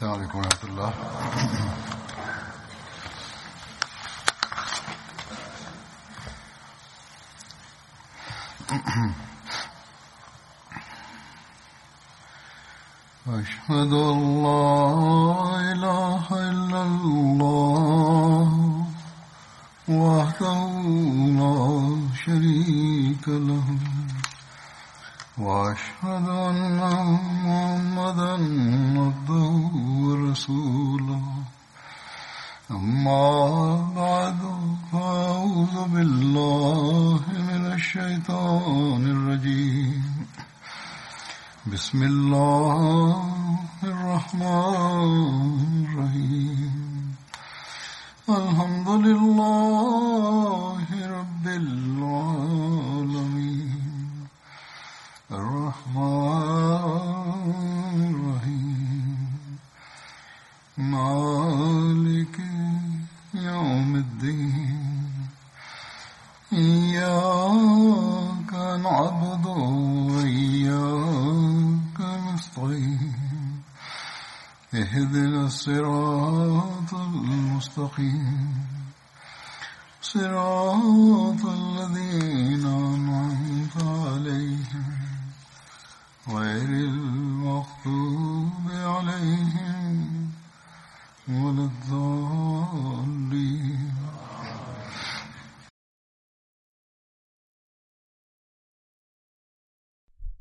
السلام عليكم ورحمة الله. أشهد أن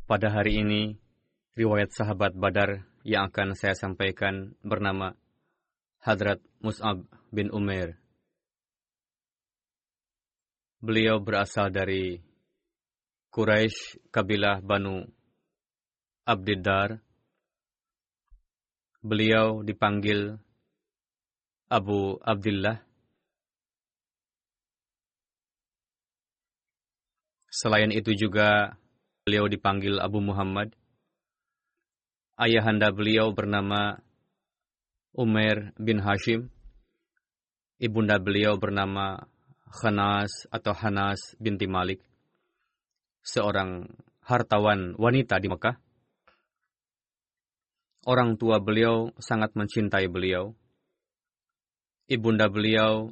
Pada hari ini, riwayat sahabat Badar yang akan saya sampaikan bernama Hadrat Mus'ab bin Umair. Beliau berasal dari Quraisy kabilah Banu Abdiddar. Beliau dipanggil Abu Abdullah. Selain itu juga beliau dipanggil Abu Muhammad. Ayahanda beliau bernama Umair bin Hashim. Ibunda beliau bernama Khanas atau Hanas binti Malik. Seorang hartawan wanita di Mekah. Orang tua beliau sangat mencintai beliau. Ibunda beliau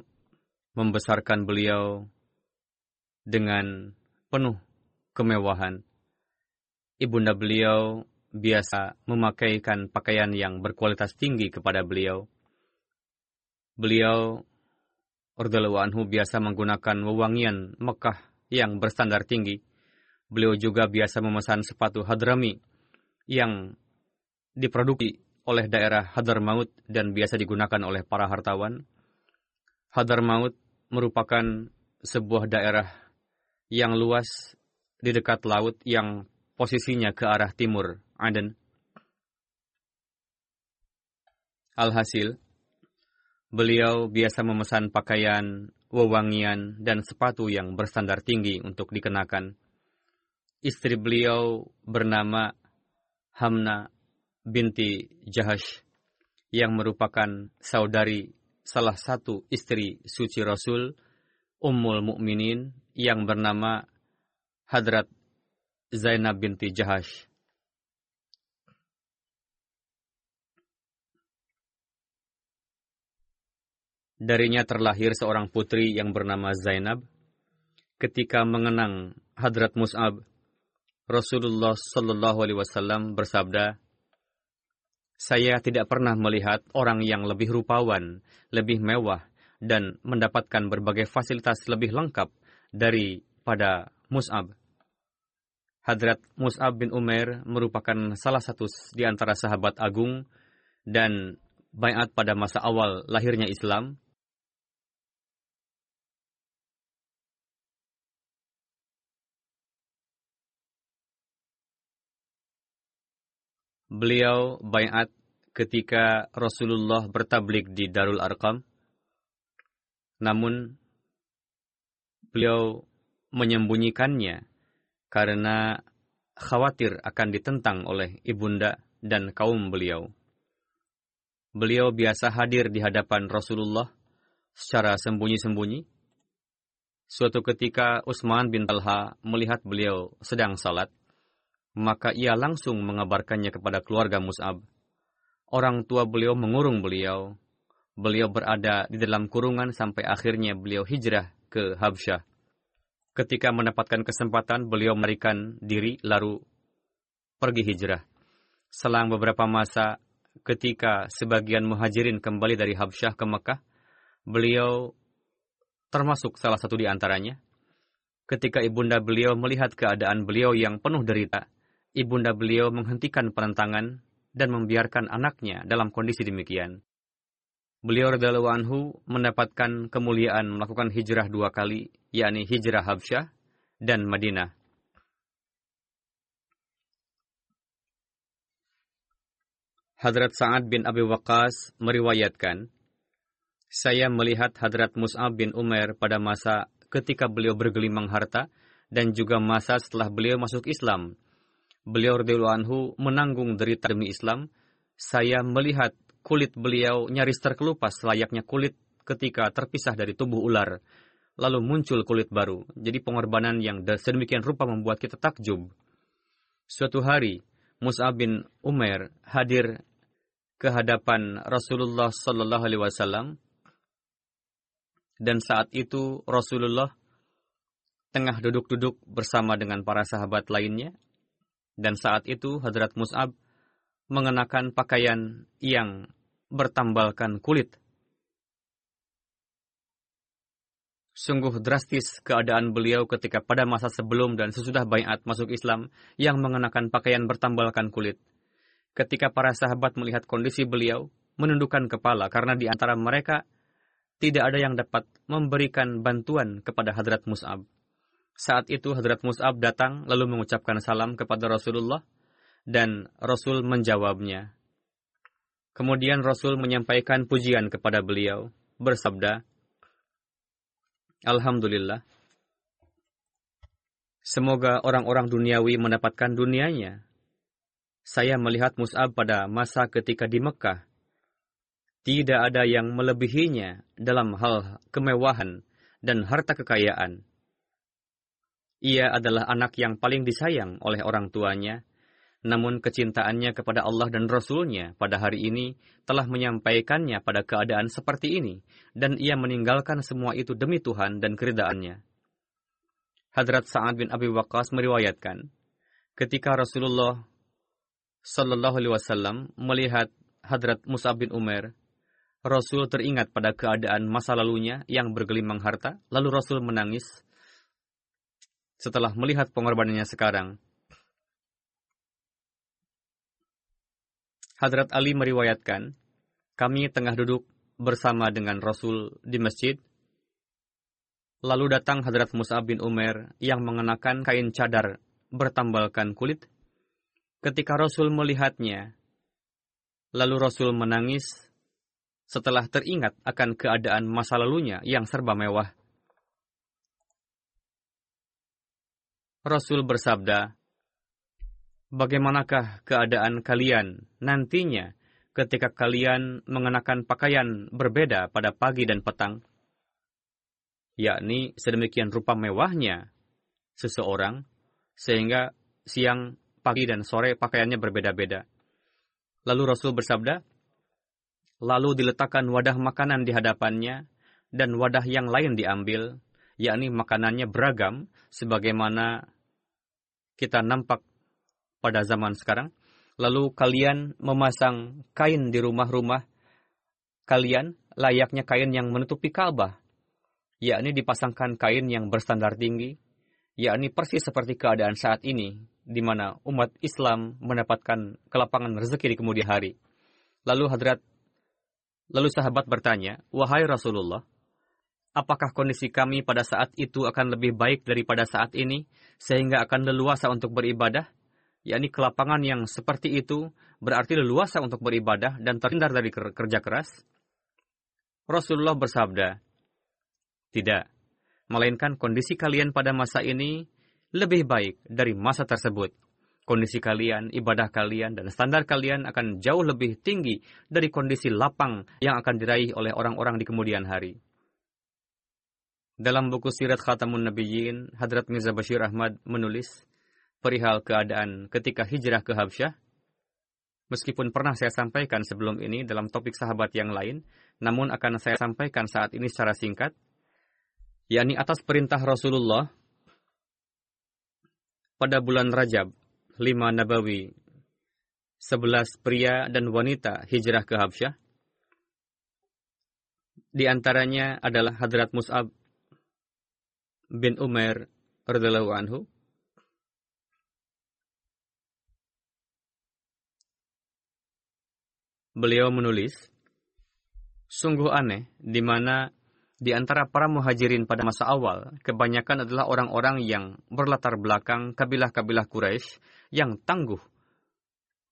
membesarkan beliau dengan penuh kemewahan. Ibunda beliau biasa memakaikan pakaian yang berkualitas tinggi kepada beliau. Beliau Radhiyallahu anhu biasa menggunakan wewangian Mekah yang berstandar tinggi. Beliau juga biasa memesan sepatu Hadrami yang diproduksi oleh daerah Hadramaut dan biasa digunakan oleh para hartawan. Hadramaut merupakan sebuah daerah yang luas di dekat laut yang posisinya ke arah timur Aden. Alhasil, beliau biasa memesan pakaian, wewangian, dan sepatu yang berstandar tinggi untuk dikenakan. Istri beliau bernama Hamna binti Jahash, yang merupakan saudari salah satu istri suci Rasul, Ummul Mukminin yang bernama Hadrat Zainab binti Jahash. Darinya terlahir seorang putri yang bernama Zainab. Ketika mengenang Hadrat Mus'ab, Rasulullah Shallallahu Alaihi Wasallam bersabda, "Saya tidak pernah melihat orang yang lebih rupawan, lebih mewah, dan mendapatkan berbagai fasilitas lebih lengkap daripada Mus'ab." Hadrat Mus'ab bin Umair merupakan salah satu di antara sahabat agung dan bayat pada masa awal lahirnya Islam. Beliau bayat ketika Rasulullah bertablik di Darul Arqam. Namun, beliau menyembunyikannya karena khawatir akan ditentang oleh ibunda dan kaum beliau. Beliau biasa hadir di hadapan Rasulullah secara sembunyi-sembunyi. Suatu ketika Utsman bin Talha melihat beliau sedang salat, maka ia langsung mengabarkannya kepada keluarga Mus'ab. orang tua beliau mengurung beliau. Beliau berada di dalam kurungan sampai akhirnya beliau hijrah ke Habsyah. Ketika mendapatkan kesempatan, beliau memberikan diri lalu pergi hijrah. Selang beberapa masa, ketika sebagian muhajirin kembali dari Habsyah ke Mekah, beliau termasuk salah satu di antaranya. Ketika ibunda beliau melihat keadaan beliau yang penuh derita, ibunda beliau menghentikan penentangan dan membiarkan anaknya dalam kondisi demikian. Beliau radhiyallahu anhu mendapatkan kemuliaan melakukan hijrah dua kali, yakni hijrah Habsyah dan Madinah. Hadrat Sa'ad bin Abi Waqqas meriwayatkan, saya melihat Hadrat Mus'ab bin Umar pada masa ketika beliau bergelimang harta dan juga masa setelah beliau masuk Islam. Beliau radhiyallahu anhu menanggung derita demi Islam. Saya melihat kulit beliau nyaris terkelupas layaknya kulit ketika terpisah dari tubuh ular. Lalu muncul kulit baru. Jadi pengorbanan yang sedemikian rupa membuat kita takjub. Suatu hari, Mus'ab bin Umair hadir ke hadapan Rasulullah Sallallahu Alaihi Wasallam dan saat itu Rasulullah tengah duduk-duduk bersama dengan para sahabat lainnya dan saat itu Hadrat Mus'ab mengenakan pakaian yang bertambalkan kulit. Sungguh drastis keadaan beliau ketika pada masa sebelum dan sesudah bayat masuk Islam yang mengenakan pakaian bertambalkan kulit. Ketika para sahabat melihat kondisi beliau, menundukkan kepala karena di antara mereka tidak ada yang dapat memberikan bantuan kepada Hadrat Mus'ab. Saat itu Hadrat Mus'ab datang lalu mengucapkan salam kepada Rasulullah dan Rasul menjawabnya. Kemudian Rasul menyampaikan pujian kepada beliau, bersabda, Alhamdulillah, semoga orang-orang duniawi mendapatkan dunianya. Saya melihat Mus'ab pada masa ketika di Mekah. Tidak ada yang melebihinya dalam hal kemewahan dan harta kekayaan. Ia adalah anak yang paling disayang oleh orang tuanya namun kecintaannya kepada Allah dan Rasul-Nya pada hari ini telah menyampaikannya pada keadaan seperti ini, dan ia meninggalkan semua itu demi Tuhan dan keridaannya. Hadrat Sa'ad bin Abi Waqqas meriwayatkan, ketika Rasulullah Wasallam melihat Hadrat Musa bin Umar, Rasul teringat pada keadaan masa lalunya yang bergelimang harta, lalu Rasul menangis setelah melihat pengorbanannya sekarang. Hadrat Ali meriwayatkan, kami tengah duduk bersama dengan Rasul di masjid. Lalu datang Hadrat Musa bin Umar yang mengenakan kain cadar bertambalkan kulit. Ketika Rasul melihatnya, lalu Rasul menangis setelah teringat akan keadaan masa lalunya yang serba mewah. Rasul bersabda, bagaimanakah keadaan kalian nantinya ketika kalian mengenakan pakaian berbeda pada pagi dan petang? Yakni sedemikian rupa mewahnya seseorang sehingga siang, pagi, dan sore pakaiannya berbeda-beda. Lalu Rasul bersabda, lalu diletakkan wadah makanan di hadapannya dan wadah yang lain diambil, yakni makanannya beragam sebagaimana kita nampak pada zaman sekarang, lalu kalian memasang kain di rumah-rumah kalian layaknya kain yang menutupi Ka'bah, yakni dipasangkan kain yang berstandar tinggi, yakni persis seperti keadaan saat ini, di mana umat Islam mendapatkan kelapangan rezeki di kemudian hari. Lalu hadrat, lalu sahabat bertanya, wahai Rasulullah, apakah kondisi kami pada saat itu akan lebih baik daripada saat ini, sehingga akan leluasa untuk beribadah? Yakni kelapangan yang seperti itu berarti leluasa untuk beribadah dan terhindar dari kerja keras? Rasulullah bersabda, Tidak, melainkan kondisi kalian pada masa ini lebih baik dari masa tersebut. Kondisi kalian, ibadah kalian, dan standar kalian akan jauh lebih tinggi dari kondisi lapang yang akan diraih oleh orang-orang di kemudian hari. Dalam buku Sirat Khatamun Nabiyyin, Hadrat Mirza Bashir Ahmad menulis, perihal keadaan ketika hijrah ke Habsyah, Meskipun pernah saya sampaikan sebelum ini dalam topik sahabat yang lain, namun akan saya sampaikan saat ini secara singkat, yakni atas perintah Rasulullah pada bulan Rajab, lima Nabawi, sebelas pria dan wanita hijrah ke Habsyah. Di antaranya adalah Hadrat Mus'ab bin Umar radhiyallahu anhu, beliau menulis, sungguh aneh di mana di antara para muhajirin pada masa awal, kebanyakan adalah orang-orang yang berlatar belakang kabilah-kabilah Quraisy yang tangguh.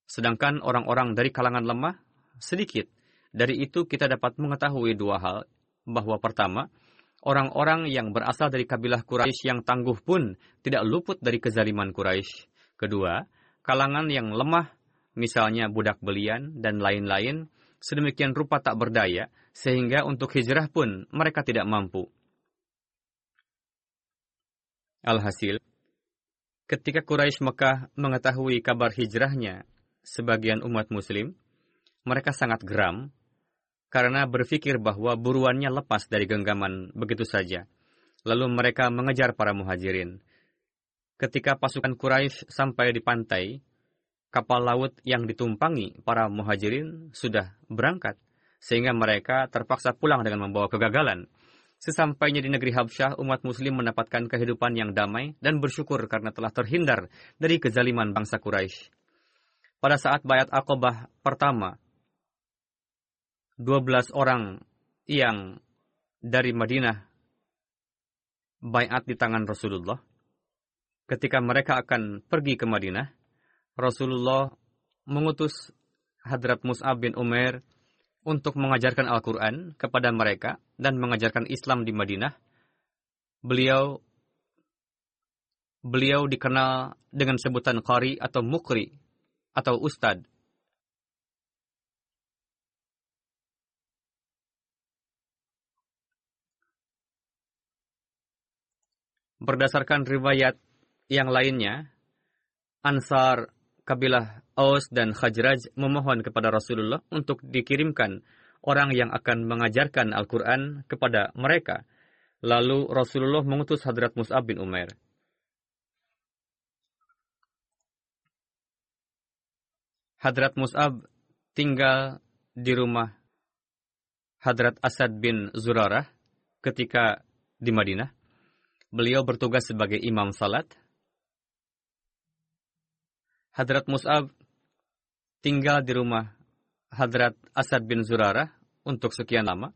Sedangkan orang-orang dari kalangan lemah sedikit. Dari itu kita dapat mengetahui dua hal, bahwa pertama, orang-orang yang berasal dari kabilah Quraisy yang tangguh pun tidak luput dari kezaliman Quraisy. Kedua, kalangan yang lemah misalnya budak belian dan lain-lain, sedemikian rupa tak berdaya, sehingga untuk hijrah pun mereka tidak mampu. Alhasil, ketika Quraisy Mekah mengetahui kabar hijrahnya sebagian umat muslim, mereka sangat geram karena berpikir bahwa buruannya lepas dari genggaman begitu saja. Lalu mereka mengejar para muhajirin. Ketika pasukan Quraisy sampai di pantai, kapal laut yang ditumpangi para muhajirin sudah berangkat, sehingga mereka terpaksa pulang dengan membawa kegagalan. Sesampainya di negeri Habsyah, umat muslim mendapatkan kehidupan yang damai dan bersyukur karena telah terhindar dari kezaliman bangsa Quraisy. Pada saat bayat Aqobah pertama, 12 orang yang dari Madinah bayat di tangan Rasulullah. Ketika mereka akan pergi ke Madinah, Rasulullah mengutus Hadrat Mus'ab bin Umair untuk mengajarkan Al-Quran kepada mereka dan mengajarkan Islam di Madinah. Beliau beliau dikenal dengan sebutan Qari atau Mukri atau Ustad. Berdasarkan riwayat yang lainnya, Ansar kabilah Aus dan Khajraj memohon kepada Rasulullah untuk dikirimkan orang yang akan mengajarkan Al-Quran kepada mereka. Lalu Rasulullah mengutus Hadrat Mus'ab bin Umair. Hadrat Mus'ab tinggal di rumah Hadrat Asad bin Zurarah ketika di Madinah. Beliau bertugas sebagai imam salat Hadrat Mus'ab tinggal di rumah Hadrat Asad bin Zurarah untuk sekian lama.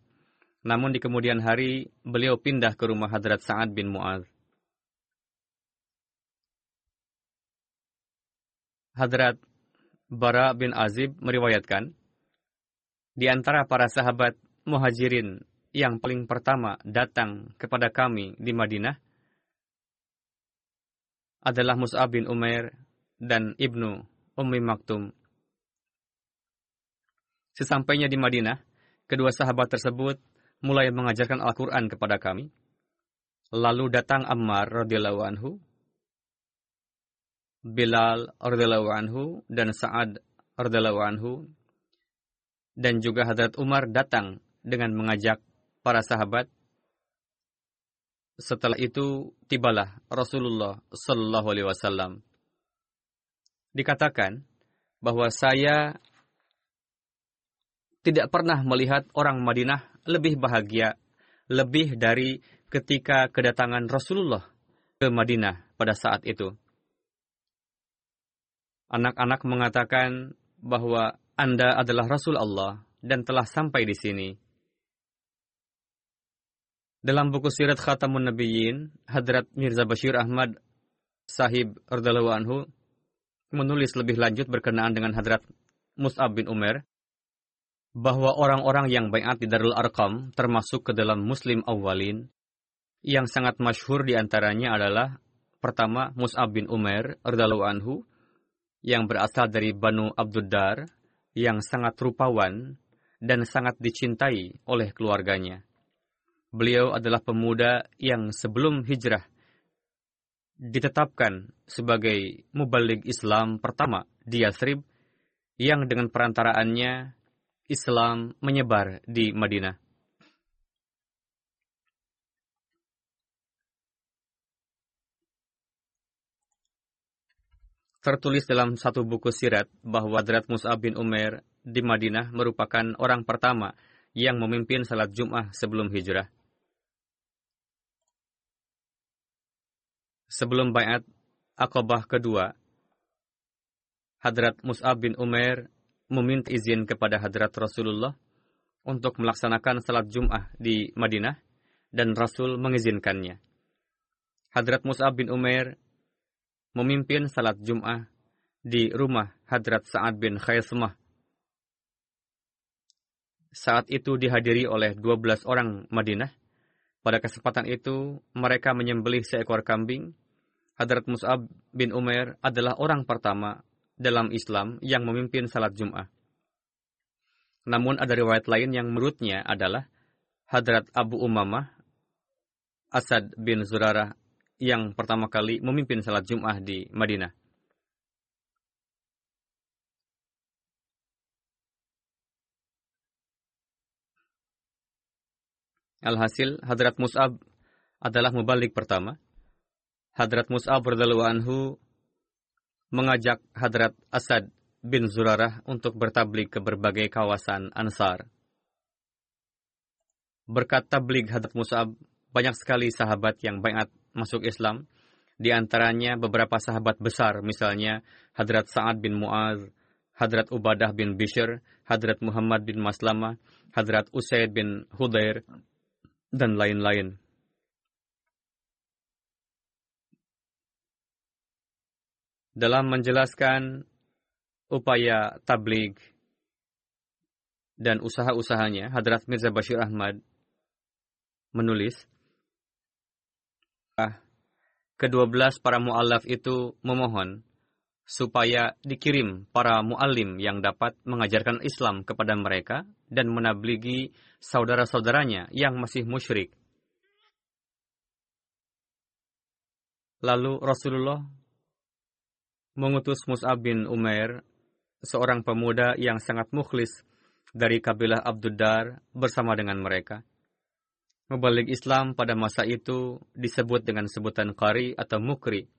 Namun di kemudian hari beliau pindah ke rumah Hadrat Sa'ad bin Mu'ad. Hadrat Bara bin Azib meriwayatkan, di antara para sahabat muhajirin yang paling pertama datang kepada kami di Madinah adalah Mus'ab bin Umair dan Ibnu Ummi Maktum. Sesampainya di Madinah, kedua sahabat tersebut mulai mengajarkan Al-Quran kepada kami. Lalu datang Ammar radhiyallahu anhu, Bilal radhiyallahu anhu, dan Sa'ad radhiyallahu anhu, dan juga Hadrat Umar datang dengan mengajak para sahabat. Setelah itu tibalah Rasulullah Sallallahu Alaihi Wasallam dikatakan bahwa saya tidak pernah melihat orang Madinah lebih bahagia, lebih dari ketika kedatangan Rasulullah ke Madinah pada saat itu. Anak-anak mengatakan bahwa Anda adalah Rasul Allah dan telah sampai di sini. Dalam buku Sirat Khatamun Nabiyyin, Hadrat Mirza Bashir Ahmad Sahib Radhalahu Anhu menulis lebih lanjut berkenaan dengan Hadrat Mus'ab bin Umar bahwa orang-orang yang bayat di Darul Arqam termasuk ke dalam Muslim awalin yang sangat masyhur di antaranya adalah pertama Mus'ab bin Umar radhiyallahu anhu yang berasal dari Banu Abduddar yang sangat rupawan dan sangat dicintai oleh keluarganya. Beliau adalah pemuda yang sebelum hijrah ditetapkan sebagai mubalik Islam pertama di Yathrib yang dengan perantaraannya Islam menyebar di Madinah. Tertulis dalam satu buku sirat bahwa Hadrat Mus'ab bin Umair di Madinah merupakan orang pertama yang memimpin salat Jum'ah sebelum hijrah. Sebelum bayat Aqabah kedua, Hadrat Mus'ab bin Umair meminta izin kepada Hadrat Rasulullah untuk melaksanakan salat Jum'ah di Madinah dan Rasul mengizinkannya. Hadrat Mus'ab bin Umair memimpin salat Jum'ah di rumah Hadrat Sa'ad bin Khaisamah. Saat itu dihadiri oleh 12 orang Madinah. Pada kesempatan itu, mereka menyembelih seekor kambing. Hadrat Mus'ab bin Umair adalah orang pertama dalam Islam yang memimpin salat Jum'ah. Namun ada riwayat lain yang menurutnya adalah Hadrat Abu Umamah Asad bin Zurarah yang pertama kali memimpin salat Jum'ah di Madinah. Alhasil, Hadrat Mus'ab adalah mubalik pertama. Hadrat Mus'ab radhiallahu anhu mengajak Hadrat Asad bin Zurarah untuk bertablik ke berbagai kawasan Ansar. Berkat tablik Hadrat Mus'ab, banyak sekali sahabat yang bayat masuk Islam, di antaranya beberapa sahabat besar, misalnya Hadrat Sa'ad bin Mu'az, Hadrat Ubadah bin Bishr, Hadrat Muhammad bin Maslama, Hadrat Usaid bin Hudair, dan lain-lain. Dalam menjelaskan upaya tablig dan usaha-usahanya, Hadrat Mirza Bashir Ahmad menulis, kedua belas para mu'alaf itu memohon supaya dikirim para mu'alim yang dapat mengajarkan Islam kepada mereka dan menabligi saudara-saudaranya yang masih musyrik. Lalu Rasulullah mengutus Mus'ab bin Umair, seorang pemuda yang sangat mukhlis dari kabilah Abduddar bersama dengan mereka. Mubalik Islam pada masa itu disebut dengan sebutan qari atau mukri.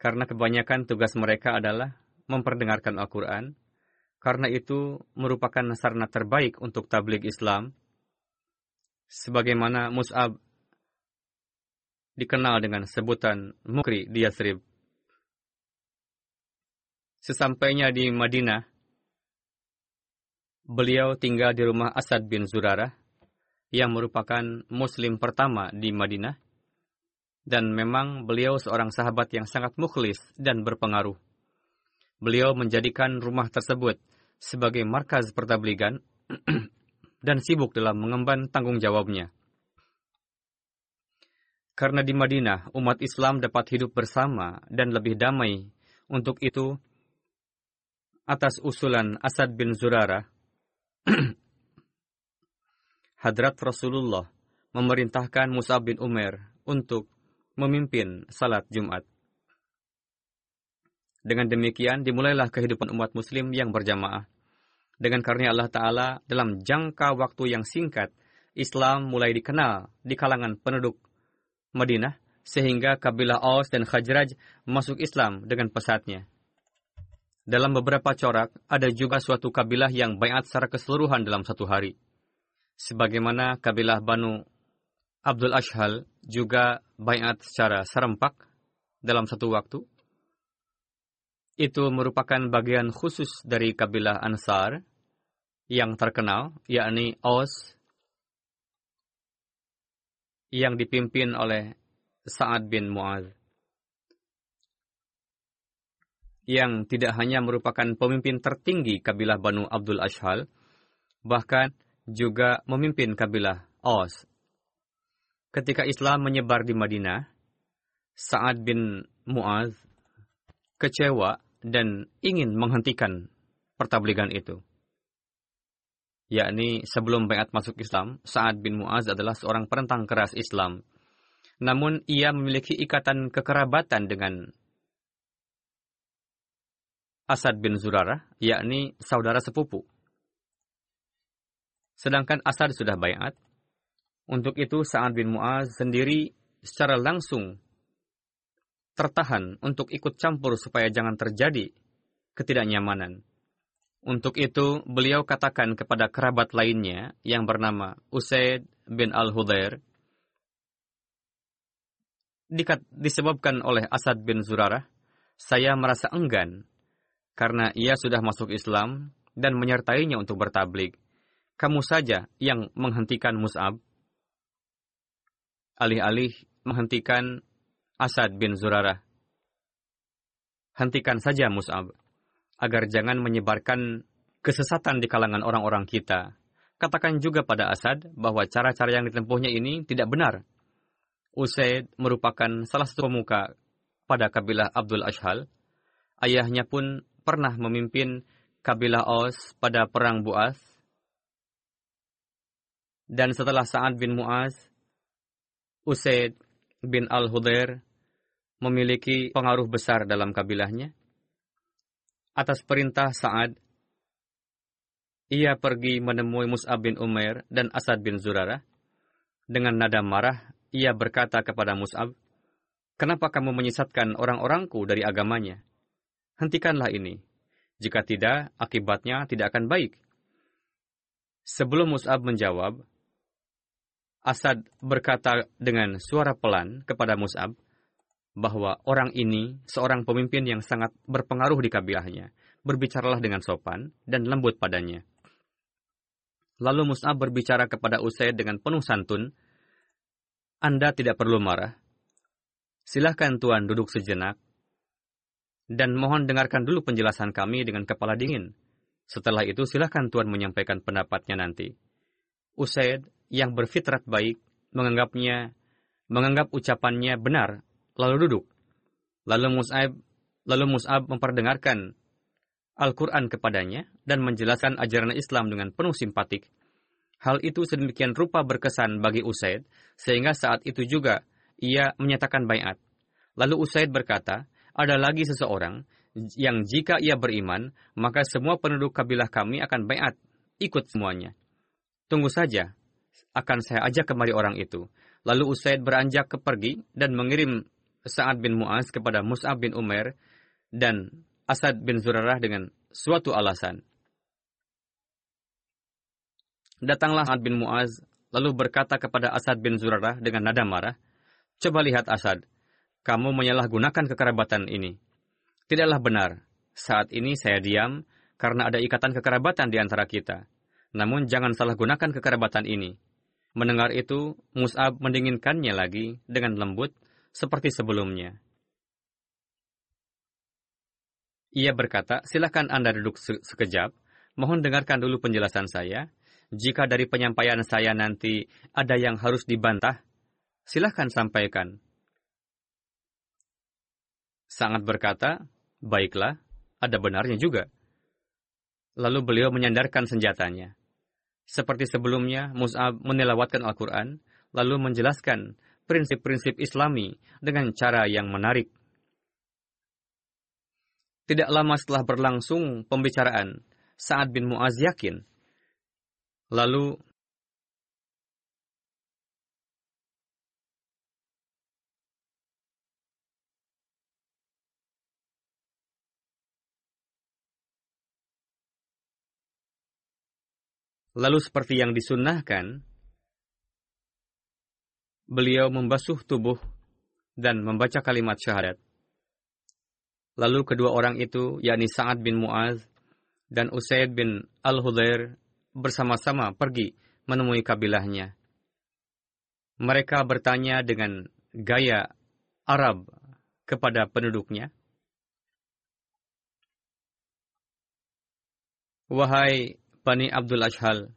Karena kebanyakan tugas mereka adalah memperdengarkan Al-Quran. Karena itu merupakan sarana terbaik untuk tablik Islam. Sebagaimana Mus'ab dikenal dengan sebutan mukri di Yathrib. Sesampainya di Madinah, beliau tinggal di rumah Asad bin Zurarah yang merupakan muslim pertama di Madinah dan memang beliau seorang sahabat yang sangat mukhlis dan berpengaruh. Beliau menjadikan rumah tersebut sebagai markaz pertabligan dan sibuk dalam mengemban tanggung jawabnya. Karena di Madinah umat Islam dapat hidup bersama dan lebih damai. Untuk itu, atas usulan Asad bin Zurara, Hadrat Rasulullah memerintahkan Mus'ab bin Umar untuk memimpin salat Jumat. Dengan demikian dimulailah kehidupan umat muslim yang berjamaah. Dengan karunia Allah Ta'ala dalam jangka waktu yang singkat, Islam mulai dikenal di kalangan penduduk Madinah sehingga kabilah Aus dan Khajraj masuk Islam dengan pesatnya. Dalam beberapa corak, ada juga suatu kabilah yang bayat secara keseluruhan dalam satu hari sebagaimana kabilah Banu Abdul Ashhal juga bayat secara serempak dalam satu waktu. Itu merupakan bagian khusus dari kabilah Ansar yang terkenal, yakni Aus, yang dipimpin oleh Sa'ad bin Mu'adz. Yang tidak hanya merupakan pemimpin tertinggi kabilah Banu Abdul Ashhal, bahkan juga memimpin kabilah Aus. Ketika Islam menyebar di Madinah, Sa'ad bin Mu'az kecewa dan ingin menghentikan pertabligan itu. Yakni sebelum bayat masuk Islam, Sa'ad bin Mu'az adalah seorang perentang keras Islam. Namun ia memiliki ikatan kekerabatan dengan Asad bin Zurarah, yakni saudara sepupu. Sedangkan Asad sudah bayat. Untuk itu Sa'ad bin Mu'az sendiri secara langsung tertahan untuk ikut campur supaya jangan terjadi ketidaknyamanan. Untuk itu, beliau katakan kepada kerabat lainnya yang bernama Usaid bin Al-Hudair, disebabkan oleh Asad bin Zurarah, saya merasa enggan karena ia sudah masuk Islam dan menyertainya untuk bertablik kamu saja yang menghentikan Mus'ab, alih-alih menghentikan Asad bin Zurarah. Hentikan saja Mus'ab, agar jangan menyebarkan kesesatan di kalangan orang-orang kita. Katakan juga pada Asad bahwa cara-cara yang ditempuhnya ini tidak benar. Usaid merupakan salah satu pemuka pada kabilah Abdul Ashhal. Ayahnya pun pernah memimpin kabilah Aus pada perang Buas dan setelah Sa'ad bin Mu'az, Usaid bin Al-Hudair memiliki pengaruh besar dalam kabilahnya. Atas perintah Sa'ad, ia pergi menemui Mus'ab bin Umair dan Asad bin Zurarah. Dengan nada marah, ia berkata kepada Mus'ab, Kenapa kamu menyesatkan orang-orangku dari agamanya? Hentikanlah ini. Jika tidak, akibatnya tidak akan baik. Sebelum Mus'ab menjawab, Asad berkata dengan suara pelan kepada Mus'ab bahwa orang ini seorang pemimpin yang sangat berpengaruh di kabilahnya. Berbicaralah dengan sopan dan lembut padanya. Lalu Mus'ab berbicara kepada Usaid dengan penuh santun, Anda tidak perlu marah. Silahkan Tuan duduk sejenak, dan mohon dengarkan dulu penjelasan kami dengan kepala dingin. Setelah itu silahkan Tuan menyampaikan pendapatnya nanti. Usaid yang berfitrat baik menganggapnya menganggap ucapannya benar lalu duduk. Lalu Mus'ab lalu Mus'ab memperdengarkan Al-Quran kepadanya dan menjelaskan ajaran Islam dengan penuh simpatik. Hal itu sedemikian rupa berkesan bagi Usaid, sehingga saat itu juga ia menyatakan bayat. Lalu Usaid berkata, ada lagi seseorang yang jika ia beriman, maka semua penduduk kabilah kami akan bayat, ikut semuanya. Tunggu saja, akan saya ajak kemari orang itu. Lalu Usaid beranjak ke pergi dan mengirim Sa'ad bin Mu'az kepada Mus'ab bin Umar dan Asad bin Zurarah dengan suatu alasan. Datanglah Sa'ad bin Mu'az lalu berkata kepada Asad bin Zurarah dengan nada marah, Coba lihat Asad, kamu menyalahgunakan kekerabatan ini. Tidaklah benar, saat ini saya diam karena ada ikatan kekerabatan di antara kita. Namun jangan salah gunakan kekerabatan ini. Mendengar itu, Mus'ab mendinginkannya lagi dengan lembut seperti sebelumnya. Ia berkata, silakan Anda duduk sekejap, mohon dengarkan dulu penjelasan saya. Jika dari penyampaian saya nanti ada yang harus dibantah, silahkan sampaikan. Sangat berkata, baiklah, ada benarnya juga. Lalu beliau menyandarkan senjatanya. Seperti sebelumnya, Mus'ab menelawatkan Al-Quran, lalu menjelaskan prinsip-prinsip Islami dengan cara yang menarik. Tidak lama setelah berlangsung pembicaraan, Sa'ad bin Mu'az yakin. Lalu Lalu seperti yang disunnahkan, beliau membasuh tubuh dan membaca kalimat syahadat. Lalu kedua orang itu, yakni Sa'ad bin Mu'az dan Usaid bin Al-Hudair, bersama-sama pergi menemui kabilahnya. Mereka bertanya dengan gaya Arab kepada penduduknya. Wahai Bani Abdul Ashhal,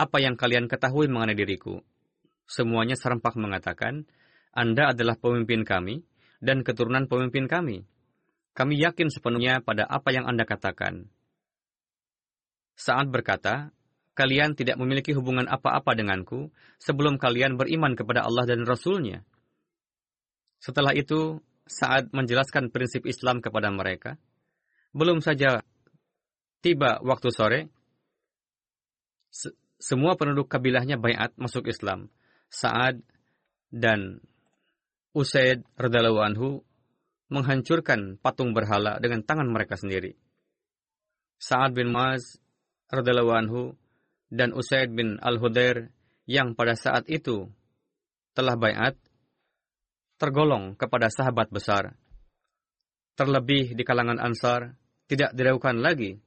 apa yang kalian ketahui mengenai diriku? Semuanya serempak mengatakan, Anda adalah pemimpin kami dan keturunan pemimpin kami. Kami yakin sepenuhnya pada apa yang Anda katakan. Saat berkata, kalian tidak memiliki hubungan apa-apa denganku sebelum kalian beriman kepada Allah dan Rasul-Nya. Setelah itu, saat menjelaskan prinsip Islam kepada mereka, Belum saja tiba waktu sore, semua penduduk kabilahnya bayat masuk Islam. Saad dan Usaid radhiyallahu anhu menghancurkan patung berhala dengan tangan mereka sendiri. Sa'ad bin Muaz radhiyallahu anhu dan Usaid bin Al-Hudair yang pada saat itu telah bayat tergolong kepada sahabat besar. Terlebih di kalangan Ansar tidak diragukan lagi.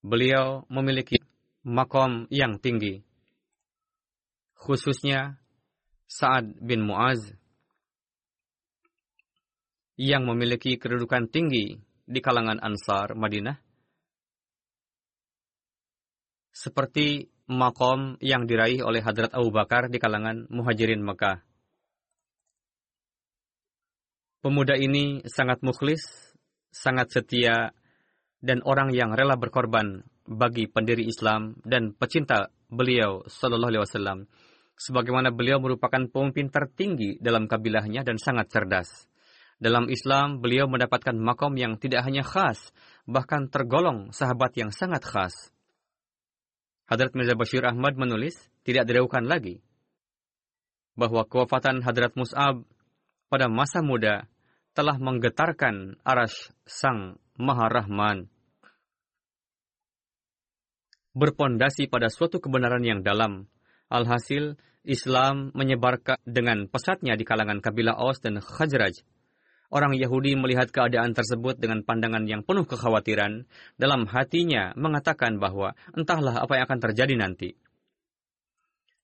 Beliau memiliki makom yang tinggi. Khususnya Sa'ad bin Muaz yang memiliki kedudukan tinggi di kalangan Ansar Madinah seperti makom yang diraih oleh Hadrat Abu Bakar di kalangan Muhajirin Mekah. Pemuda ini sangat mukhlis, sangat setia, dan orang yang rela berkorban bagi pendiri Islam dan pecinta beliau Sallallahu Alaihi Wasallam. Sebagaimana beliau merupakan pemimpin tertinggi dalam kabilahnya dan sangat cerdas. Dalam Islam, beliau mendapatkan makom yang tidak hanya khas, bahkan tergolong sahabat yang sangat khas. Hadrat Mirza Bashir Ahmad menulis, tidak diragukan lagi, bahwa kewafatan Hadrat Mus'ab pada masa muda telah menggetarkan arash Sang Maha Rahman. Berpondasi pada suatu kebenaran yang dalam, alhasil Islam menyebarkan dengan pesatnya di kalangan kabilah Aus dan Khajraj Orang Yahudi melihat keadaan tersebut dengan pandangan yang penuh kekhawatiran. Dalam hatinya mengatakan bahwa entahlah apa yang akan terjadi nanti.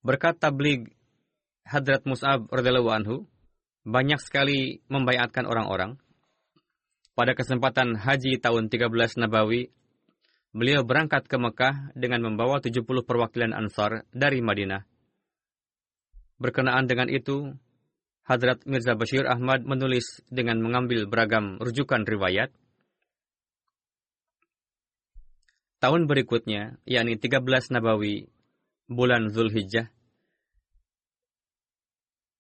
Berkat tablig Hadrat Mus'ab radhiyallahu anhu, banyak sekali membayatkan orang-orang. Pada kesempatan haji tahun 13 Nabawi, beliau berangkat ke Mekah dengan membawa 70 perwakilan Ansar dari Madinah. Berkenaan dengan itu, Hadrat Mirza Bashir Ahmad menulis dengan mengambil beragam rujukan riwayat. Tahun berikutnya, yakni 13 Nabawi, bulan Zulhijjah,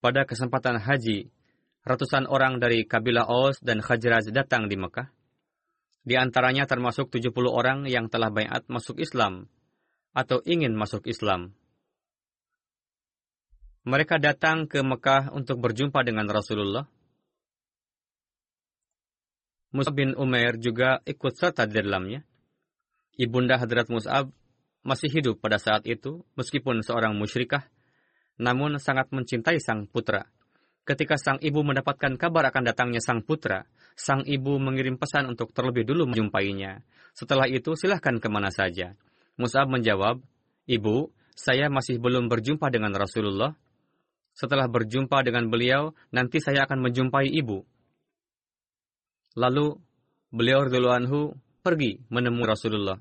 pada kesempatan haji, ratusan orang dari kabilah Aus dan Khajraj datang di Mekah. Di antaranya termasuk 70 orang yang telah bayat masuk Islam atau ingin masuk Islam. Mereka datang ke Mekah untuk berjumpa dengan Rasulullah. Mus'ab bin Umair juga ikut serta di dalamnya. Ibunda Hadrat Mus'ab masih hidup pada saat itu, meskipun seorang musyrikah, namun sangat mencintai sang putra. Ketika sang ibu mendapatkan kabar akan datangnya sang putra, sang ibu mengirim pesan untuk terlebih dulu menjumpainya. Setelah itu, silahkan ke mana saja. Mus'ab menjawab, Ibu, saya masih belum berjumpa dengan Rasulullah, setelah berjumpa dengan beliau, nanti saya akan menjumpai ibu. Lalu beliau radhiyallahu anhu pergi menemui Rasulullah.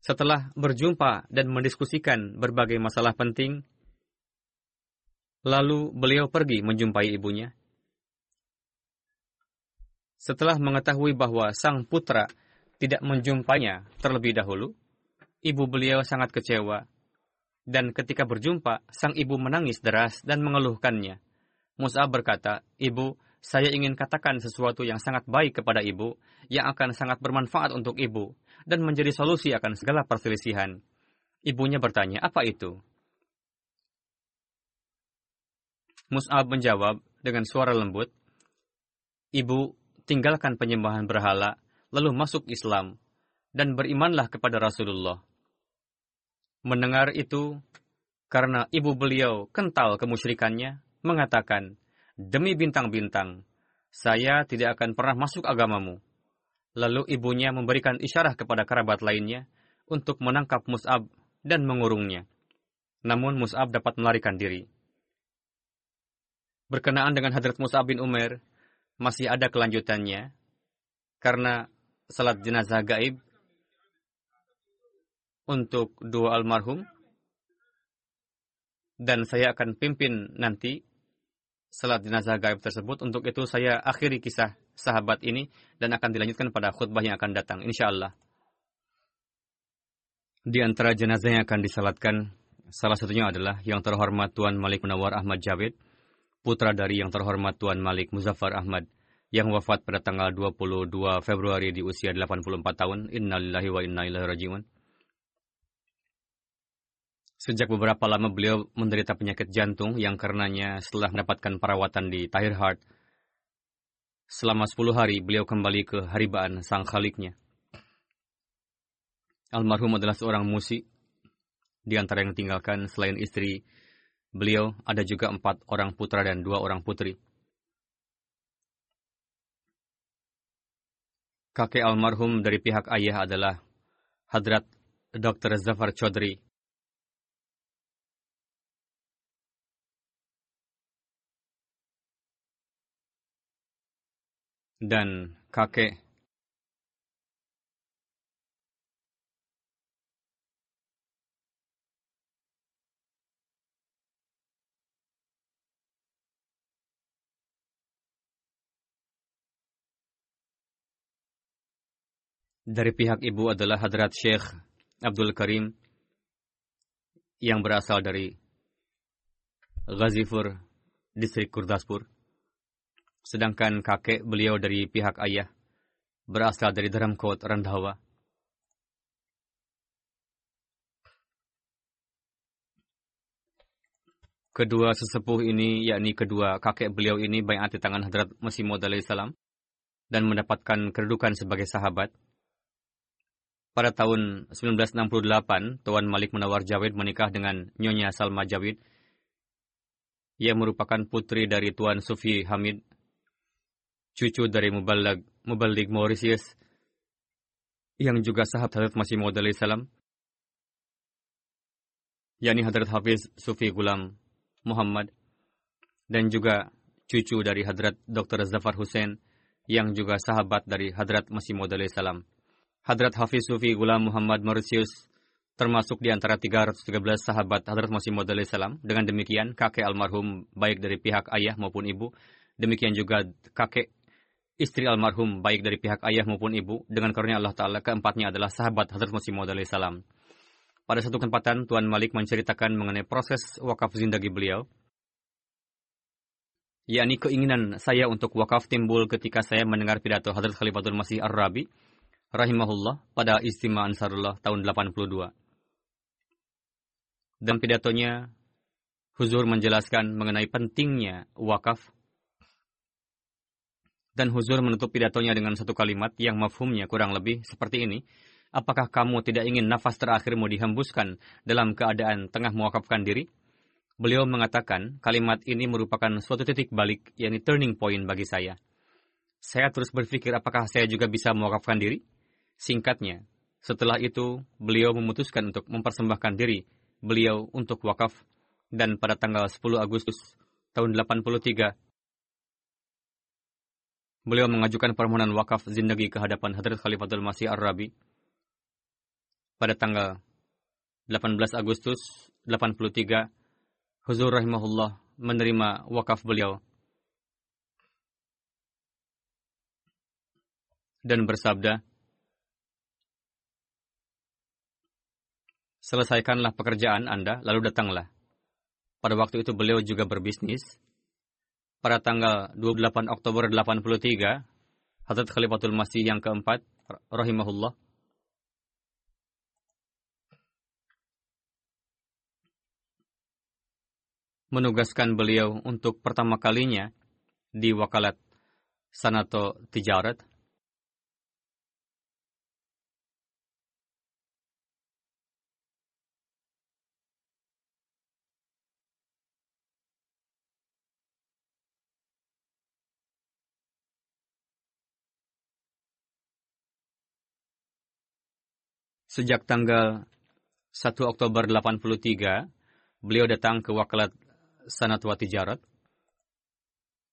Setelah berjumpa dan mendiskusikan berbagai masalah penting, lalu beliau pergi menjumpai ibunya. Setelah mengetahui bahwa sang putra tidak menjumpainya terlebih dahulu, ibu beliau sangat kecewa dan ketika berjumpa, sang ibu menangis deras dan mengeluhkannya. Musa berkata, Ibu, saya ingin katakan sesuatu yang sangat baik kepada ibu, yang akan sangat bermanfaat untuk ibu, dan menjadi solusi akan segala perselisihan. Ibunya bertanya, apa itu? Mus'ab menjawab dengan suara lembut, Ibu, tinggalkan penyembahan berhala, lalu masuk Islam, dan berimanlah kepada Rasulullah. Mendengar itu, karena ibu beliau kental kemusyrikannya, mengatakan, Demi bintang-bintang, saya tidak akan pernah masuk agamamu. Lalu ibunya memberikan isyarat kepada kerabat lainnya untuk menangkap Mus'ab dan mengurungnya. Namun Mus'ab dapat melarikan diri. Berkenaan dengan Hadrat Mus'ab bin Umar, masih ada kelanjutannya, karena salat jenazah gaib untuk dua almarhum dan saya akan pimpin nanti salat jenazah gaib tersebut. Untuk itu saya akhiri kisah sahabat ini dan akan dilanjutkan pada khutbah yang akan datang, insya Allah. Di antara jenazah yang akan disalatkan, salah satunya adalah yang terhormat Tuan Malik Munawar Ahmad Jawid, putra dari yang terhormat Tuan Malik Muzaffar Ahmad, yang wafat pada tanggal 22 Februari di usia 84 tahun. Innalillahi wa inna ilaihi rajiun. Sejak beberapa lama beliau menderita penyakit jantung yang karenanya setelah mendapatkan perawatan di Tahir Heart, selama 10 hari beliau kembali ke haribaan sang khaliknya. Almarhum adalah seorang musik. Di antara yang tinggalkan selain istri beliau ada juga empat orang putra dan dua orang putri. Kakek almarhum dari pihak ayah adalah Hadrat Dr. Zafar Chaudhry. Dan kakek dari pihak ibu adalah Hadrat Syekh Abdul Karim yang berasal dari Ghazifur, distrik Kurdaspur. Sedangkan kakek beliau dari pihak ayah berasal dari Dharamkot, Randhawa. Kedua sesepuh ini, yakni kedua kakek beliau ini bayat di tangan Hadrat Masih Maud salam dan mendapatkan kedudukan sebagai sahabat pada tahun 1968, Tuan Malik Menawar Jawid menikah dengan Nyonya Salma Jawid. Ia merupakan putri dari Tuan Sufi Hamid, cucu dari Muballig, Muballig Mauritius, yang juga sahabat Hadrat Masih Maud salam, yakni Hadrat Hafiz Sufi Gulam Muhammad, dan juga cucu dari Hadrat Dr. Zafar Hussein, yang juga sahabat dari Hadrat Masih Maud salam. Hadrat Hafiz Sufi Ghulam Muhammad Mauritius termasuk di antara 313 sahabat Hadrat Masih Maud salam. Dengan demikian, kakek almarhum baik dari pihak ayah maupun ibu, demikian juga kakek istri almarhum baik dari pihak ayah maupun ibu, dengan karunia Allah Ta'ala keempatnya adalah sahabat Hadrat Masih Maud salam. Pada satu kesempatan, Tuan Malik menceritakan mengenai proses wakaf zindagi beliau, yakni keinginan saya untuk wakaf timbul ketika saya mendengar pidato Hadrat Khalifatul Masih Ar-Rabi, rahimahullah pada istimewa Ansarullah tahun 82. Dan pidatonya, Huzur menjelaskan mengenai pentingnya wakaf. Dan Huzur menutup pidatonya dengan satu kalimat yang mafhumnya kurang lebih seperti ini. Apakah kamu tidak ingin nafas terakhirmu dihembuskan dalam keadaan tengah mewakafkan diri? Beliau mengatakan kalimat ini merupakan suatu titik balik, yakni turning point bagi saya. Saya terus berpikir apakah saya juga bisa mewakafkan diri? Singkatnya, setelah itu beliau memutuskan untuk mempersembahkan diri beliau untuk wakaf dan pada tanggal 10 Agustus tahun 83 beliau mengajukan permohonan wakaf zindagi ke hadapan Hadrat Khalifatul Masih Ar-Rabi pada tanggal 18 Agustus 83 Huzur rahimahullah menerima wakaf beliau dan bersabda Selesaikanlah pekerjaan Anda, lalu datanglah. Pada waktu itu beliau juga berbisnis. Pada tanggal 28 Oktober 83, Hazrat Khalifatul Masih yang keempat, rahimahullah, menugaskan beliau untuk pertama kalinya di wakalat Sanato Tijarat Sejak tanggal 1 Oktober 83, beliau datang ke wakalat Sanatwa Tijarat.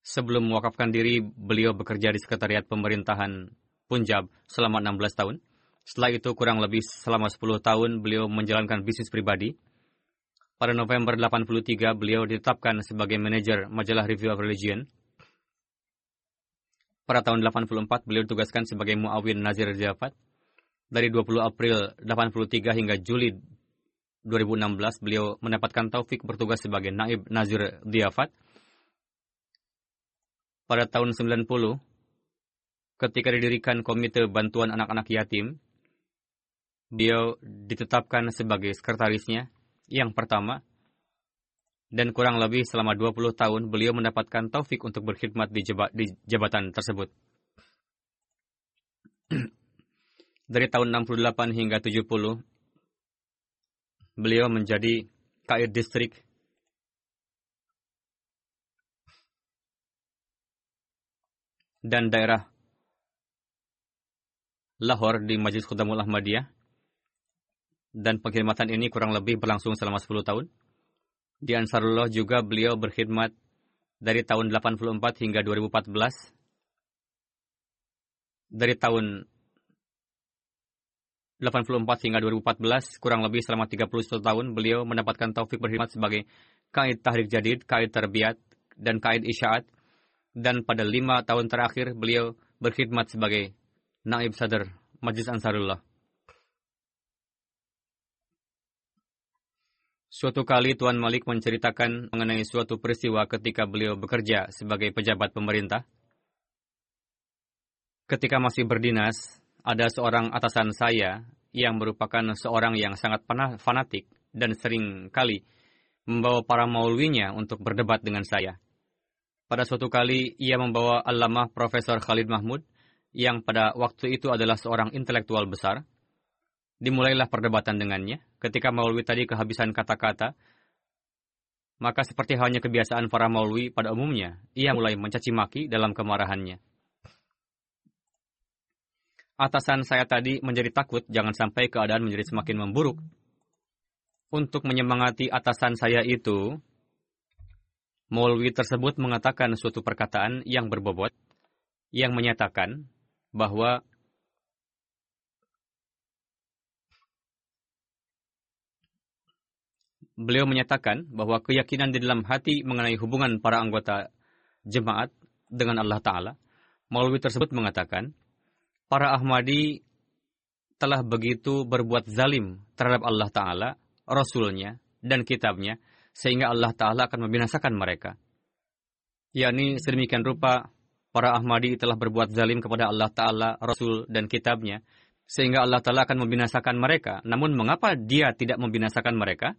Sebelum mewakafkan diri, beliau bekerja di sekretariat pemerintahan Punjab selama 16 tahun. Setelah itu, kurang lebih selama 10 tahun, beliau menjalankan bisnis pribadi. Pada November 83, beliau ditetapkan sebagai manajer majalah Review of Religion. Pada tahun 84, beliau ditugaskan sebagai muawin Nazir Jafat dari 20 April 83 hingga Juli 2016 beliau mendapatkan taufik bertugas sebagai naib Nazir Diafat. Pada tahun 90 ketika didirikan Komite Bantuan Anak-anak Yatim, beliau ditetapkan sebagai sekretarisnya yang pertama, dan kurang lebih selama 20 tahun beliau mendapatkan taufik untuk berkhidmat di, di jabatan tersebut. Dari tahun 68 hingga 70, beliau menjadi kaid distrik dan daerah Lahore di Majlis Khudamul Ahmadiyah. Dan pengkhidmatan ini kurang lebih berlangsung selama 10 tahun. Di Ansarullah juga beliau berkhidmat dari tahun 84 hingga 2014. Dari tahun 84 hingga 2014, kurang lebih selama 31 tahun, beliau mendapatkan taufik berkhidmat sebagai Kaid Tahrik Jadid, Kaid Terbiat, dan Kaid Isyaat. Dan pada lima tahun terakhir, beliau berkhidmat sebagai Naib Sadar Majlis Ansarullah. Suatu kali Tuan Malik menceritakan mengenai suatu peristiwa ketika beliau bekerja sebagai pejabat pemerintah. Ketika masih berdinas, ada seorang atasan saya yang merupakan seorang yang sangat fanatik dan sering kali membawa para maulwinya untuk berdebat dengan saya. Pada suatu kali, ia membawa Allamah Profesor Khalid Mahmud yang pada waktu itu adalah seorang intelektual besar. Dimulailah perdebatan dengannya. Ketika Maulwi tadi kehabisan kata-kata, maka seperti halnya kebiasaan para Maulwi pada umumnya, ia mulai mencaci maki dalam kemarahannya. Atasan saya tadi menjadi takut jangan sampai keadaan menjadi semakin memburuk. Untuk menyemangati atasan saya itu, Maulwi tersebut mengatakan suatu perkataan yang berbobot, yang menyatakan bahwa beliau menyatakan bahwa keyakinan di dalam hati mengenai hubungan para anggota jemaat dengan Allah Ta'ala, Maulwi tersebut mengatakan, para Ahmadi telah begitu berbuat zalim terhadap Allah Ta'ala, Rasulnya, dan kitabnya, sehingga Allah Ta'ala akan membinasakan mereka. yakni sedemikian rupa para Ahmadi telah berbuat zalim kepada Allah Ta'ala, Rasul, dan kitabnya, sehingga Allah Ta'ala akan membinasakan mereka. Namun mengapa dia tidak membinasakan mereka?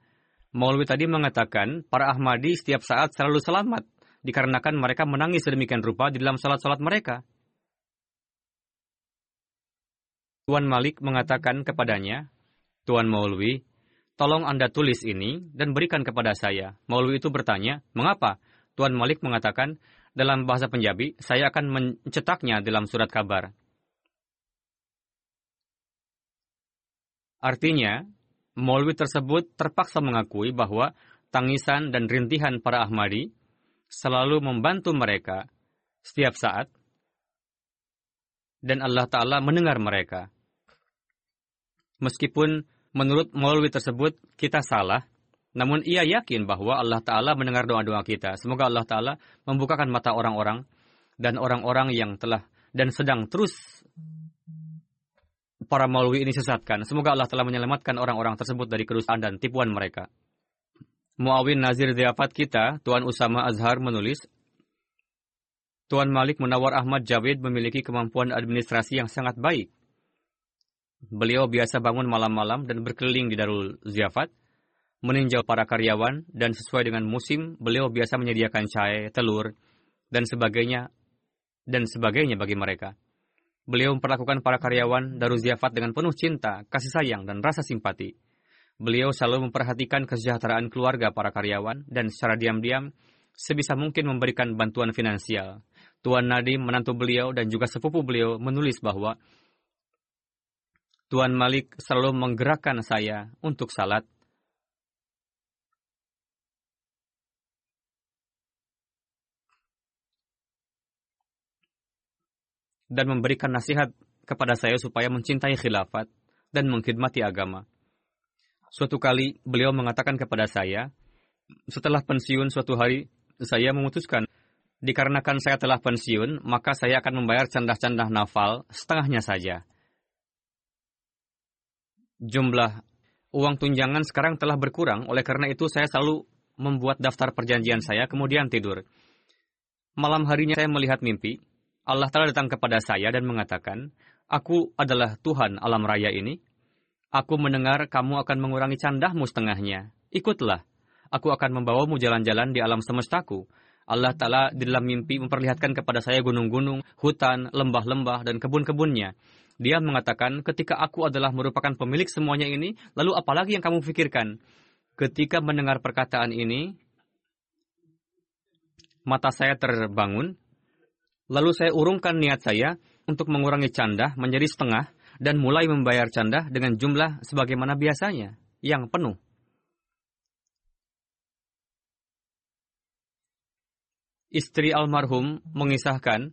Maulwi tadi mengatakan, para Ahmadi setiap saat selalu selamat, dikarenakan mereka menangis sedemikian rupa di dalam salat-salat mereka. Tuan Malik mengatakan kepadanya, Tuan Maulwi, tolong Anda tulis ini dan berikan kepada saya. Maulwi itu bertanya, mengapa? Tuan Malik mengatakan, dalam bahasa Punjabi, saya akan mencetaknya dalam surat kabar. Artinya, Maulwi tersebut terpaksa mengakui bahwa tangisan dan rintihan para Ahmadi selalu membantu mereka setiap saat, dan Allah Ta'ala mendengar mereka. Meskipun menurut Maulwi tersebut kita salah, namun ia yakin bahwa Allah Ta'ala mendengar doa-doa kita. Semoga Allah Ta'ala membukakan mata orang-orang dan orang-orang yang telah dan sedang terus para maulwi ini sesatkan. Semoga Allah telah menyelamatkan orang-orang tersebut dari kerusakan dan tipuan mereka. Muawin Nazir Diafat kita, Tuan Usama Azhar menulis, Tuan Malik Menawar Ahmad Jawid memiliki kemampuan administrasi yang sangat baik. Beliau biasa bangun malam-malam dan berkeliling di Darul Ziafat, meninjau para karyawan dan sesuai dengan musim beliau biasa menyediakan cahaya, telur, dan sebagainya dan sebagainya bagi mereka. Beliau memperlakukan para karyawan Daruziafat dengan penuh cinta, kasih sayang, dan rasa simpati. Beliau selalu memperhatikan kesejahteraan keluarga para karyawan dan secara diam-diam sebisa mungkin memberikan bantuan finansial. Tuan Nadim, menantu beliau dan juga sepupu beliau menulis bahwa Tuan Malik selalu menggerakkan saya untuk salat dan memberikan nasihat kepada saya supaya mencintai khilafat dan mengkhidmati agama. Suatu kali beliau mengatakan kepada saya, setelah pensiun suatu hari saya memutuskan dikarenakan saya telah pensiun, maka saya akan membayar candah-candah nafal setengahnya saja. Jumlah uang tunjangan sekarang telah berkurang, oleh karena itu saya selalu membuat daftar perjanjian saya kemudian tidur. Malam harinya saya melihat mimpi, Allah telah datang kepada saya dan mengatakan, Aku adalah Tuhan alam raya ini. Aku mendengar kamu akan mengurangi candahmu setengahnya. Ikutlah. Aku akan membawamu jalan-jalan di alam semestaku. Allah Ta'ala di dalam mimpi memperlihatkan kepada saya gunung-gunung, hutan, lembah-lembah, dan kebun-kebunnya. Dia mengatakan, ketika aku adalah merupakan pemilik semuanya ini, lalu apalagi yang kamu pikirkan? Ketika mendengar perkataan ini, mata saya terbangun, lalu saya urungkan niat saya untuk mengurangi canda menjadi setengah dan mulai membayar canda dengan jumlah sebagaimana biasanya, yang penuh. Istri almarhum mengisahkan,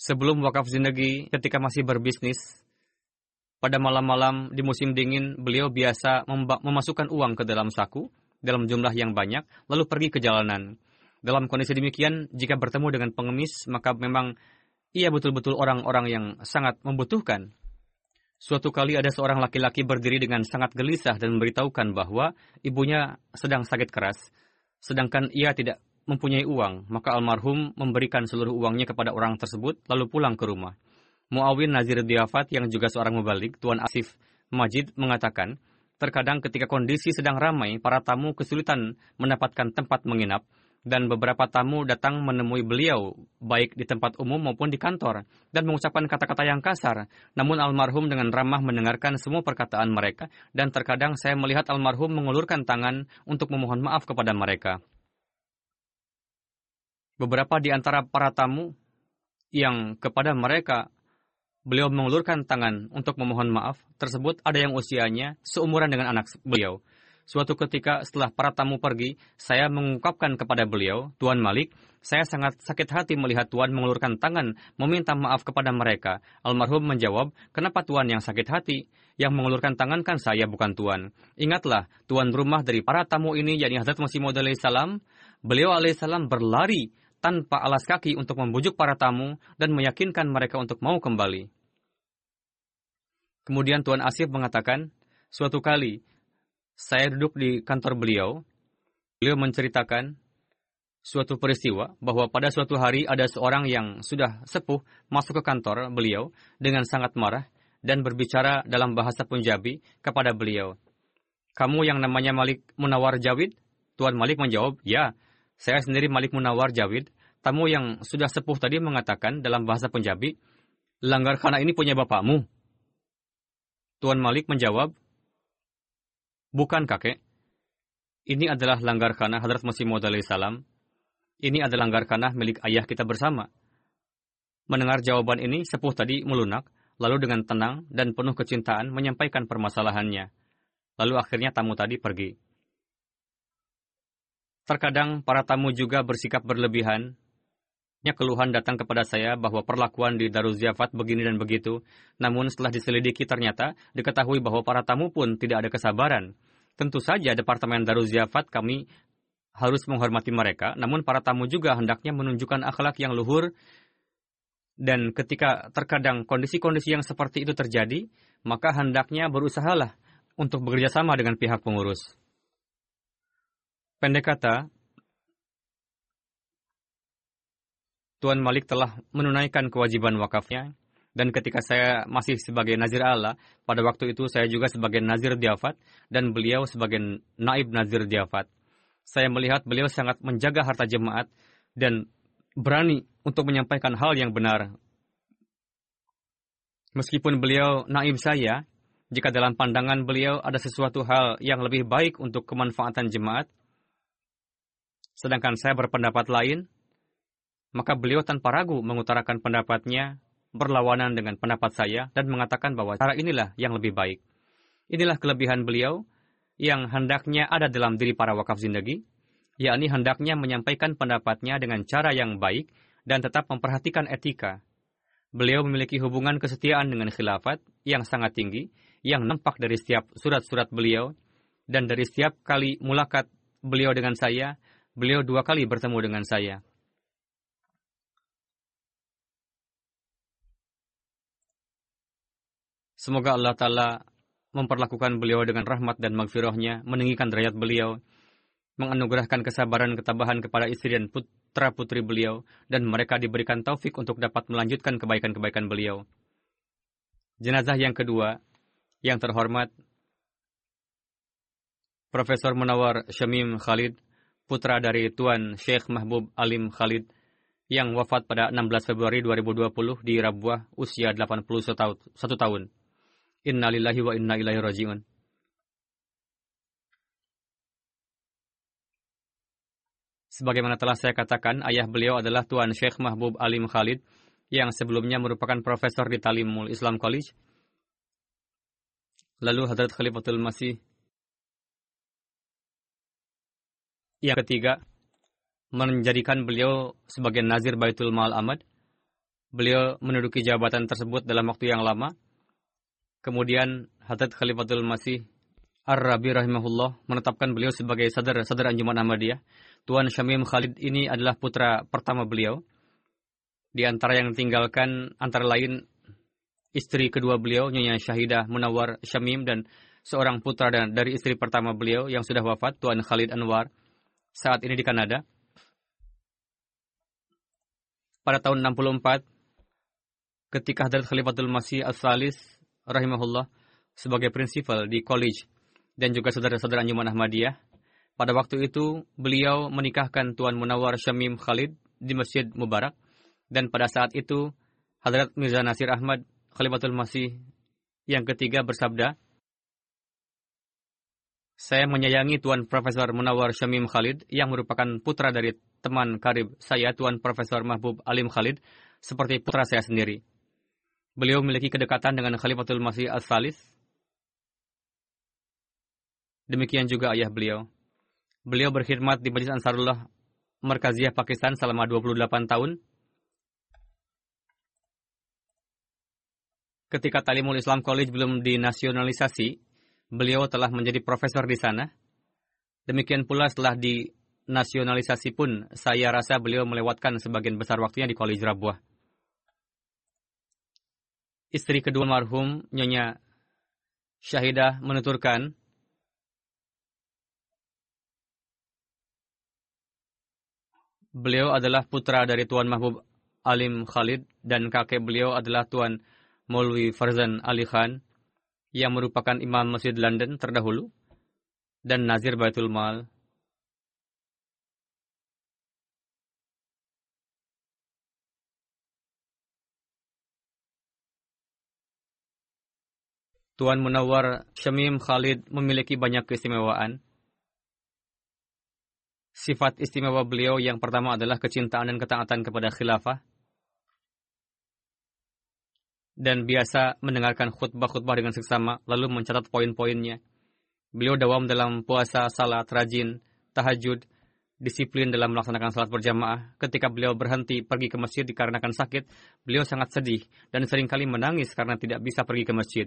sebelum wakaf zindagi ketika masih berbisnis, pada malam-malam di musim dingin beliau biasa memasukkan uang ke dalam saku dalam jumlah yang banyak, lalu pergi ke jalanan. Dalam kondisi demikian, jika bertemu dengan pengemis, maka memang ia betul-betul orang-orang yang sangat membutuhkan. Suatu kali ada seorang laki-laki berdiri dengan sangat gelisah dan memberitahukan bahwa ibunya sedang sakit keras, sedangkan ia tidak mempunyai uang, maka almarhum memberikan seluruh uangnya kepada orang tersebut, lalu pulang ke rumah. Muawin Nazir Diafat yang juga seorang mubalik, Tuan Asif Majid mengatakan, terkadang ketika kondisi sedang ramai, para tamu kesulitan mendapatkan tempat menginap, dan beberapa tamu datang menemui beliau, baik di tempat umum maupun di kantor, dan mengucapkan kata-kata yang kasar. Namun almarhum dengan ramah mendengarkan semua perkataan mereka, dan terkadang saya melihat almarhum mengulurkan tangan untuk memohon maaf kepada mereka. Beberapa di antara para tamu yang kepada mereka beliau mengulurkan tangan untuk memohon maaf, tersebut ada yang usianya seumuran dengan anak beliau. Suatu ketika setelah para tamu pergi, saya mengungkapkan kepada beliau, Tuan Malik, saya sangat sakit hati melihat Tuan mengulurkan tangan meminta maaf kepada mereka. Almarhum menjawab, kenapa Tuan yang sakit hati? Yang mengulurkan tangan kan saya bukan Tuan. Ingatlah, Tuan rumah dari para tamu ini, yakni Hazrat Masih Maud beliau alaihissalam berlari tanpa alas kaki untuk membujuk para tamu dan meyakinkan mereka untuk mau kembali. Kemudian Tuan Asif mengatakan, suatu kali saya duduk di kantor beliau. Beliau menceritakan suatu peristiwa bahwa pada suatu hari ada seorang yang sudah sepuh masuk ke kantor beliau dengan sangat marah dan berbicara dalam bahasa Punjabi kepada beliau. Kamu yang namanya Malik Munawar Jawid? Tuan Malik menjawab, ya, saya sendiri Malik Munawar Jawid. Tamu yang sudah sepuh tadi mengatakan dalam bahasa Punjabi, langgar khana ini punya bapakmu. Tuan Malik menjawab, Bukan kakek. Ini adalah langgar khanah Hadrat Masih Maud salam. Ini adalah langgar khanah milik ayah kita bersama. Mendengar jawaban ini, sepuh tadi melunak, lalu dengan tenang dan penuh kecintaan menyampaikan permasalahannya. Lalu akhirnya tamu tadi pergi. Terkadang para tamu juga bersikap berlebihan. Ya keluhan datang kepada saya bahwa perlakuan di Darul Ziyafat begini dan begitu. Namun setelah diselidiki ternyata diketahui bahwa para tamu pun tidak ada kesabaran. Tentu saja Departemen Darul Ziyafat kami harus menghormati mereka, namun para tamu juga hendaknya menunjukkan akhlak yang luhur dan ketika terkadang kondisi-kondisi yang seperti itu terjadi, maka hendaknya berusahalah untuk bekerja sama dengan pihak pengurus. Pendek kata, Tuan Malik telah menunaikan kewajiban wakafnya, dan ketika saya masih sebagai Nazir Allah, pada waktu itu saya juga sebagai Nazir Diafat, dan beliau sebagai Naib Nazir Diafat. Saya melihat beliau sangat menjaga harta jemaat, dan berani untuk menyampaikan hal yang benar. Meskipun beliau naib saya, jika dalam pandangan beliau ada sesuatu hal yang lebih baik untuk kemanfaatan jemaat, sedangkan saya berpendapat lain, maka beliau tanpa ragu mengutarakan pendapatnya berlawanan dengan pendapat saya dan mengatakan bahwa cara inilah yang lebih baik. Inilah kelebihan beliau yang hendaknya ada dalam diri para wakaf zindagi, yakni hendaknya menyampaikan pendapatnya dengan cara yang baik dan tetap memperhatikan etika. Beliau memiliki hubungan kesetiaan dengan khilafat yang sangat tinggi, yang nampak dari setiap surat-surat beliau, dan dari setiap kali mulakat beliau dengan saya, beliau dua kali bertemu dengan saya. Semoga Allah Ta'ala memperlakukan beliau dengan rahmat dan magfirahnya, meninggikan derajat beliau, menganugerahkan kesabaran ketabahan kepada istri dan putra-putri beliau, dan mereka diberikan taufik untuk dapat melanjutkan kebaikan-kebaikan beliau. Jenazah yang kedua, yang terhormat, Profesor Munawar Syamim Khalid, putra dari Tuan Sheikh Mahbub Alim Khalid, yang wafat pada 16 Februari 2020 di Rabuah, usia 81 tahun. Innalillahi wa inna ilaihi raji'un. Sebagaimana telah saya katakan, ayah beliau adalah Tuan Sheikh Mahbub Alim Khalid, yang sebelumnya merupakan profesor di Talimul Islam College. Lalu Hadrat Khalifatul Masih. Yang ketiga, menjadikan beliau sebagai Nazir Baitul Mal Ahmad. Beliau menduduki jabatan tersebut dalam waktu yang lama. Kemudian Hadrat Khalifatul Masih Ar-Rabi rahimahullah menetapkan beliau sebagai sadar sadar Anjuman Ahmadiyah. Tuan Syamim Khalid ini adalah putra pertama beliau. Di antara yang tinggalkan antara lain istri kedua beliau, Nyonya Syahidah Munawar Syamim dan seorang putra dan dari istri pertama beliau yang sudah wafat, Tuan Khalid Anwar, saat ini di Kanada. Pada tahun 64, ketika Hadrat Khalifatul Masih As-Salis rahimahullah sebagai prinsipal di college dan juga saudara-saudara Anjuman Ahmadiyah, pada waktu itu, beliau menikahkan Tuan Munawar Syamim Khalid di Masjid Mubarak. Dan pada saat itu, Hadrat Mirza Nasir Ahmad Khalifatul Masih yang ketiga bersabda, saya menyayangi Tuan Profesor Munawar Syamim Khalid yang merupakan putra dari teman karib saya Tuan Profesor Mahbub Alim Khalid seperti putra saya sendiri. Beliau memiliki kedekatan dengan Khalifatul Masih As-Salis. Demikian juga ayah beliau. Beliau berkhidmat di Majlis Ansarullah Markaziyah Pakistan selama 28 tahun. Ketika Talimul Islam College belum dinasionalisasi, beliau telah menjadi profesor di sana. Demikian pula setelah dinasionalisasi pun, saya rasa beliau melewatkan sebagian besar waktunya di College Rabuah. Istri kedua marhum, Nyonya Syahidah menuturkan, Beliau adalah putra dari Tuan Mahbub Alim Khalid dan kakek beliau adalah Tuan Maulwi Farzan Ali Khan yang merupakan imam Masjid London terdahulu dan Nazir Baitul Mal. Tuan Munawar Syamim Khalid memiliki banyak keistimewaan Sifat istimewa beliau yang pertama adalah kecintaan dan ketaatan kepada khilafah. Dan biasa mendengarkan khutbah-khutbah dengan seksama, lalu mencatat poin-poinnya. Beliau dawam dalam puasa, salat, rajin, tahajud, disiplin dalam melaksanakan salat berjamaah. Ketika beliau berhenti pergi ke masjid dikarenakan sakit, beliau sangat sedih dan sering kali menangis karena tidak bisa pergi ke masjid.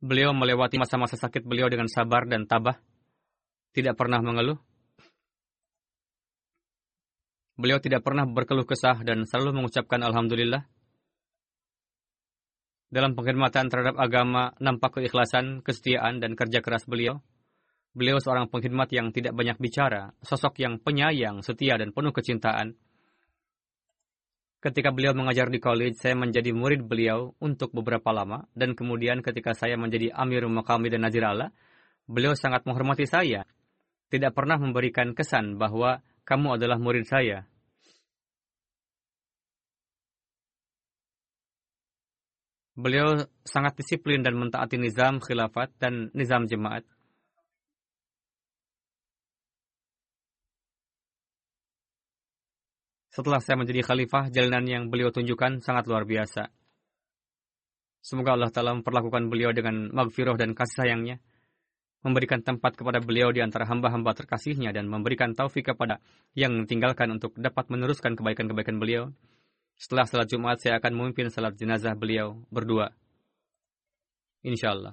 Beliau melewati masa-masa sakit beliau dengan sabar dan tabah tidak pernah mengeluh. Beliau tidak pernah berkeluh kesah dan selalu mengucapkan Alhamdulillah. Dalam pengkhidmatan terhadap agama, nampak keikhlasan, kesetiaan, dan kerja keras beliau. Beliau seorang pengkhidmat yang tidak banyak bicara, sosok yang penyayang, setia, dan penuh kecintaan. Ketika beliau mengajar di college, saya menjadi murid beliau untuk beberapa lama, dan kemudian ketika saya menjadi Amir Makami dan Nazir Allah, beliau sangat menghormati saya tidak pernah memberikan kesan bahwa kamu adalah murid saya. Beliau sangat disiplin dan mentaati nizam khilafat dan nizam jemaat. Setelah saya menjadi khalifah, jalanan yang beliau tunjukkan sangat luar biasa. Semoga Allah Ta'ala memperlakukan beliau dengan magfirah dan kasih sayangnya memberikan tempat kepada beliau di antara hamba-hamba terkasihnya dan memberikan taufik kepada yang tinggalkan untuk dapat meneruskan kebaikan-kebaikan beliau. Setelah salat Jumat, saya akan memimpin salat jenazah beliau berdua. Insyaallah.